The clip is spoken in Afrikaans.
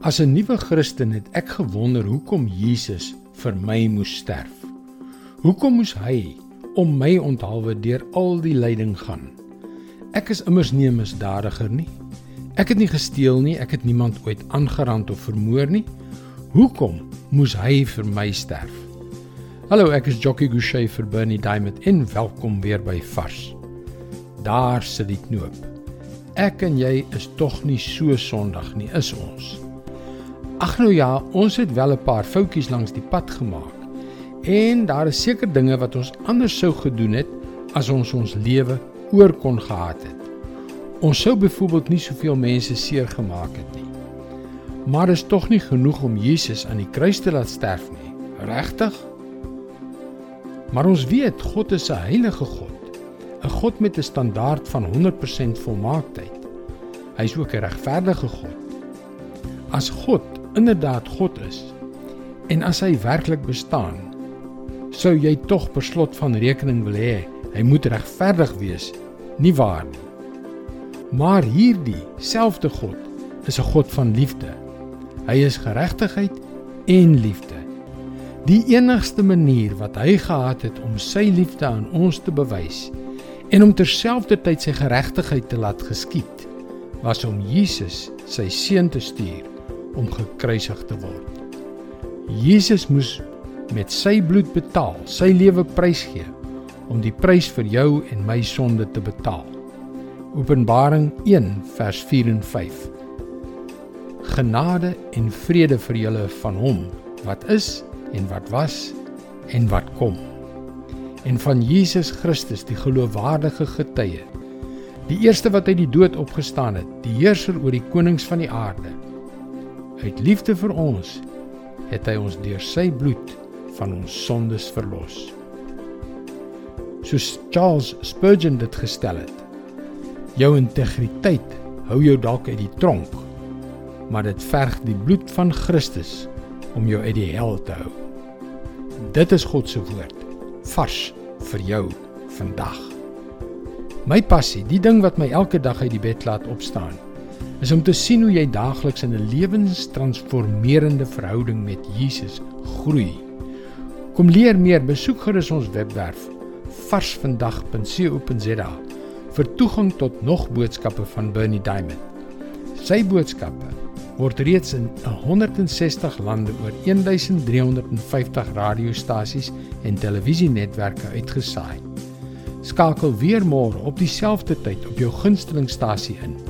As 'n nuwe Christen het ek gewonder hoekom Jesus vir my moes sterf. Hoekom moes hy om my onthaalwe deur al die lyding gaan? Ek is immers nie 'n misdadiger nie. Ek het nie gesteel nie, ek het niemand ooit aangerand of vermoor nie. Hoekom moes hy vir my sterf? Hallo, ek is Jockey Gouchee vir Bernie Diamond en welkom weer by Vars. Daar sit die knoop. Ek en jy is tog nie so sondig nie, is ons? Ag nou ja, ons het wel 'n paar foutjies langs die pad gemaak. En daar is seker dinge wat ons anders sou gedoen het as ons ons lewe oor kon gehad het. Ons sou byvoorbeeld nie soveel mense seer gemaak het nie. Maar is tog nie genoeg om Jesus aan die kruis te laat sterf nie. Regtig? Maar ons weet God is 'n heilige God. 'n God met 'n standaard van 100% volmaaktheid. Hy is ook 'n regverdige God. As God inderdaad God is en as hy werklik bestaan, sou jy tog per slot van rekening wil hê hy moet regverdig wees, nie waar nie? Maar hierdie selfde God is 'n God van liefde. Hy is geregtigheid en liefde. Die enigste manier wat hy gehad het om sy liefde aan ons te bewys en om terselfdertyd sy geregtigheid te laat geskied, was om Jesus, sy seun te stuur om gekruisig te word. Jesus moes met sy bloed betaal, sy lewe prysgee om die prys vir jou en my sonde te betaal. Openbaring 1 vers 4 en 5. Genade en vrede vir julle van hom wat is en wat was en wat kom. En van Jesus Christus die geloofwaardige getuie, die eerste wat uit die dood opgestaan het, die heerser oor die konings van die aarde Uit liefde vir ons het hy ons deur sy bloed van ons sondes verlos. Soos Charles Spurgeon dit gestel het. Jou integriteit hou jou dalk uit die tronk, maar dit verg die bloed van Christus om jou uit die hel te hou. Dit is God se woord vars vir jou vandag. My passie, die ding wat my elke dag uit die bed laat opstaan, is om te sien hoe jy daagliks in 'n lewenstransformerende verhouding met Jesus groei. Kom leer meer, besoek gerus ons webwerf varsvandag.co.za vir toegang tot nog boodskappe van Bernie Diamond. Sy boodskappe word reeds in 160 lande oor 1350 radiostasies en televisienetwerke uitgesaai. Skakel weer môre op dieselfde tyd op jou gunstelingstasie in.